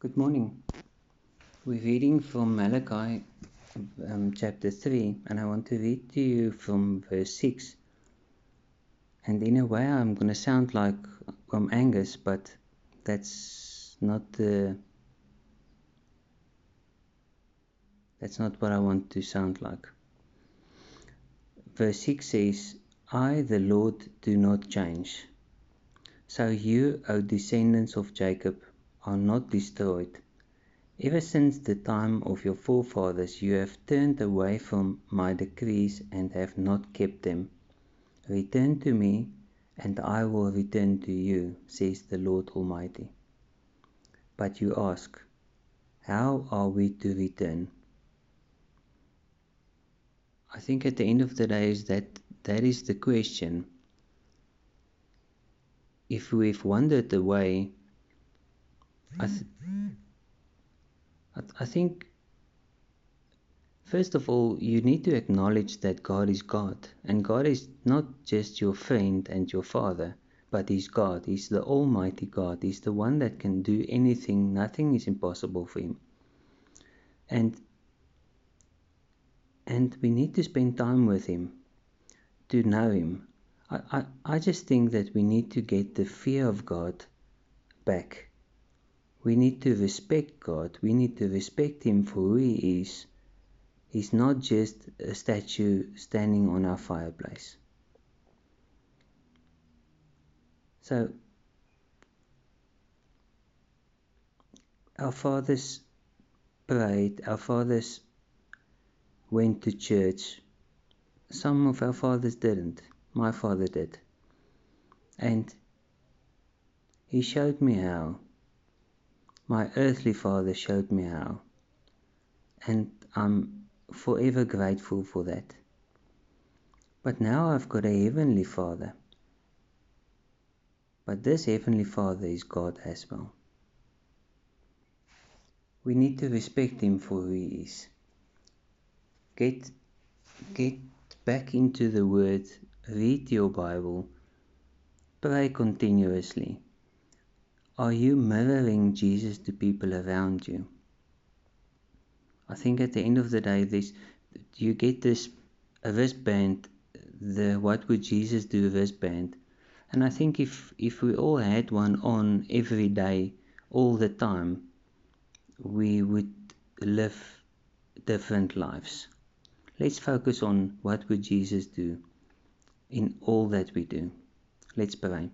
Good morning. We're reading from Malachi um, chapter 3, and I want to read to you from verse 6. And in a way, I'm going to sound like I'm Angus, but that's not the. That's not what I want to sound like. Verse 6 says, I, the Lord, do not change. So you, O descendants of Jacob, are not destroyed. Ever since the time of your forefathers, you have turned away from my decrees and have not kept them. Return to me, and I will return to you, says the Lord Almighty. But you ask, How are we to return? I think at the end of the day is that that is the question. If we've wandered away I, th- I think, first of all, you need to acknowledge that God is God. And God is not just your friend and your father, but He's God. He's the Almighty God. He's the one that can do anything, nothing is impossible for Him. And and we need to spend time with him to know him. I, I, I just think that we need to get the fear of God back we need to respect God. We need to respect Him for who He is. He's not just a statue standing on our fireplace. So, our fathers prayed, our fathers went to church. Some of our fathers didn't. My father did. And he showed me how. My earthly father showed me how, and I'm forever grateful for that. But now I've got a heavenly father. But this heavenly father is God as well. We need to respect him for who he is. Get get back into the word, read your Bible, pray continuously are you mirroring Jesus to people around you? I think at the end of the day, this you get this a wristband, the what would Jesus do wristband, and I think if if we all had one on every day, all the time, we would live different lives. Let's focus on what would Jesus do in all that we do. Let's pray.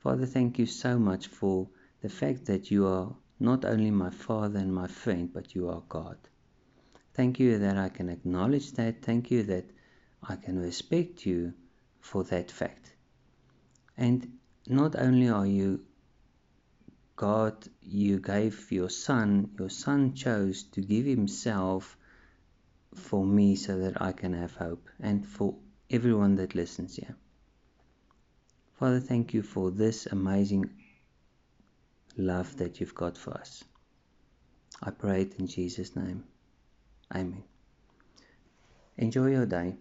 Father, thank you so much for the fact that you are not only my Father and my friend, but you are God. Thank you that I can acknowledge that. Thank you that I can respect you for that fact. And not only are you God, you gave your Son, your Son chose to give Himself for me so that I can have hope and for everyone that listens here. Father, thank you for this amazing love that you've got for us. I pray it in Jesus' name. Amen. Enjoy your day.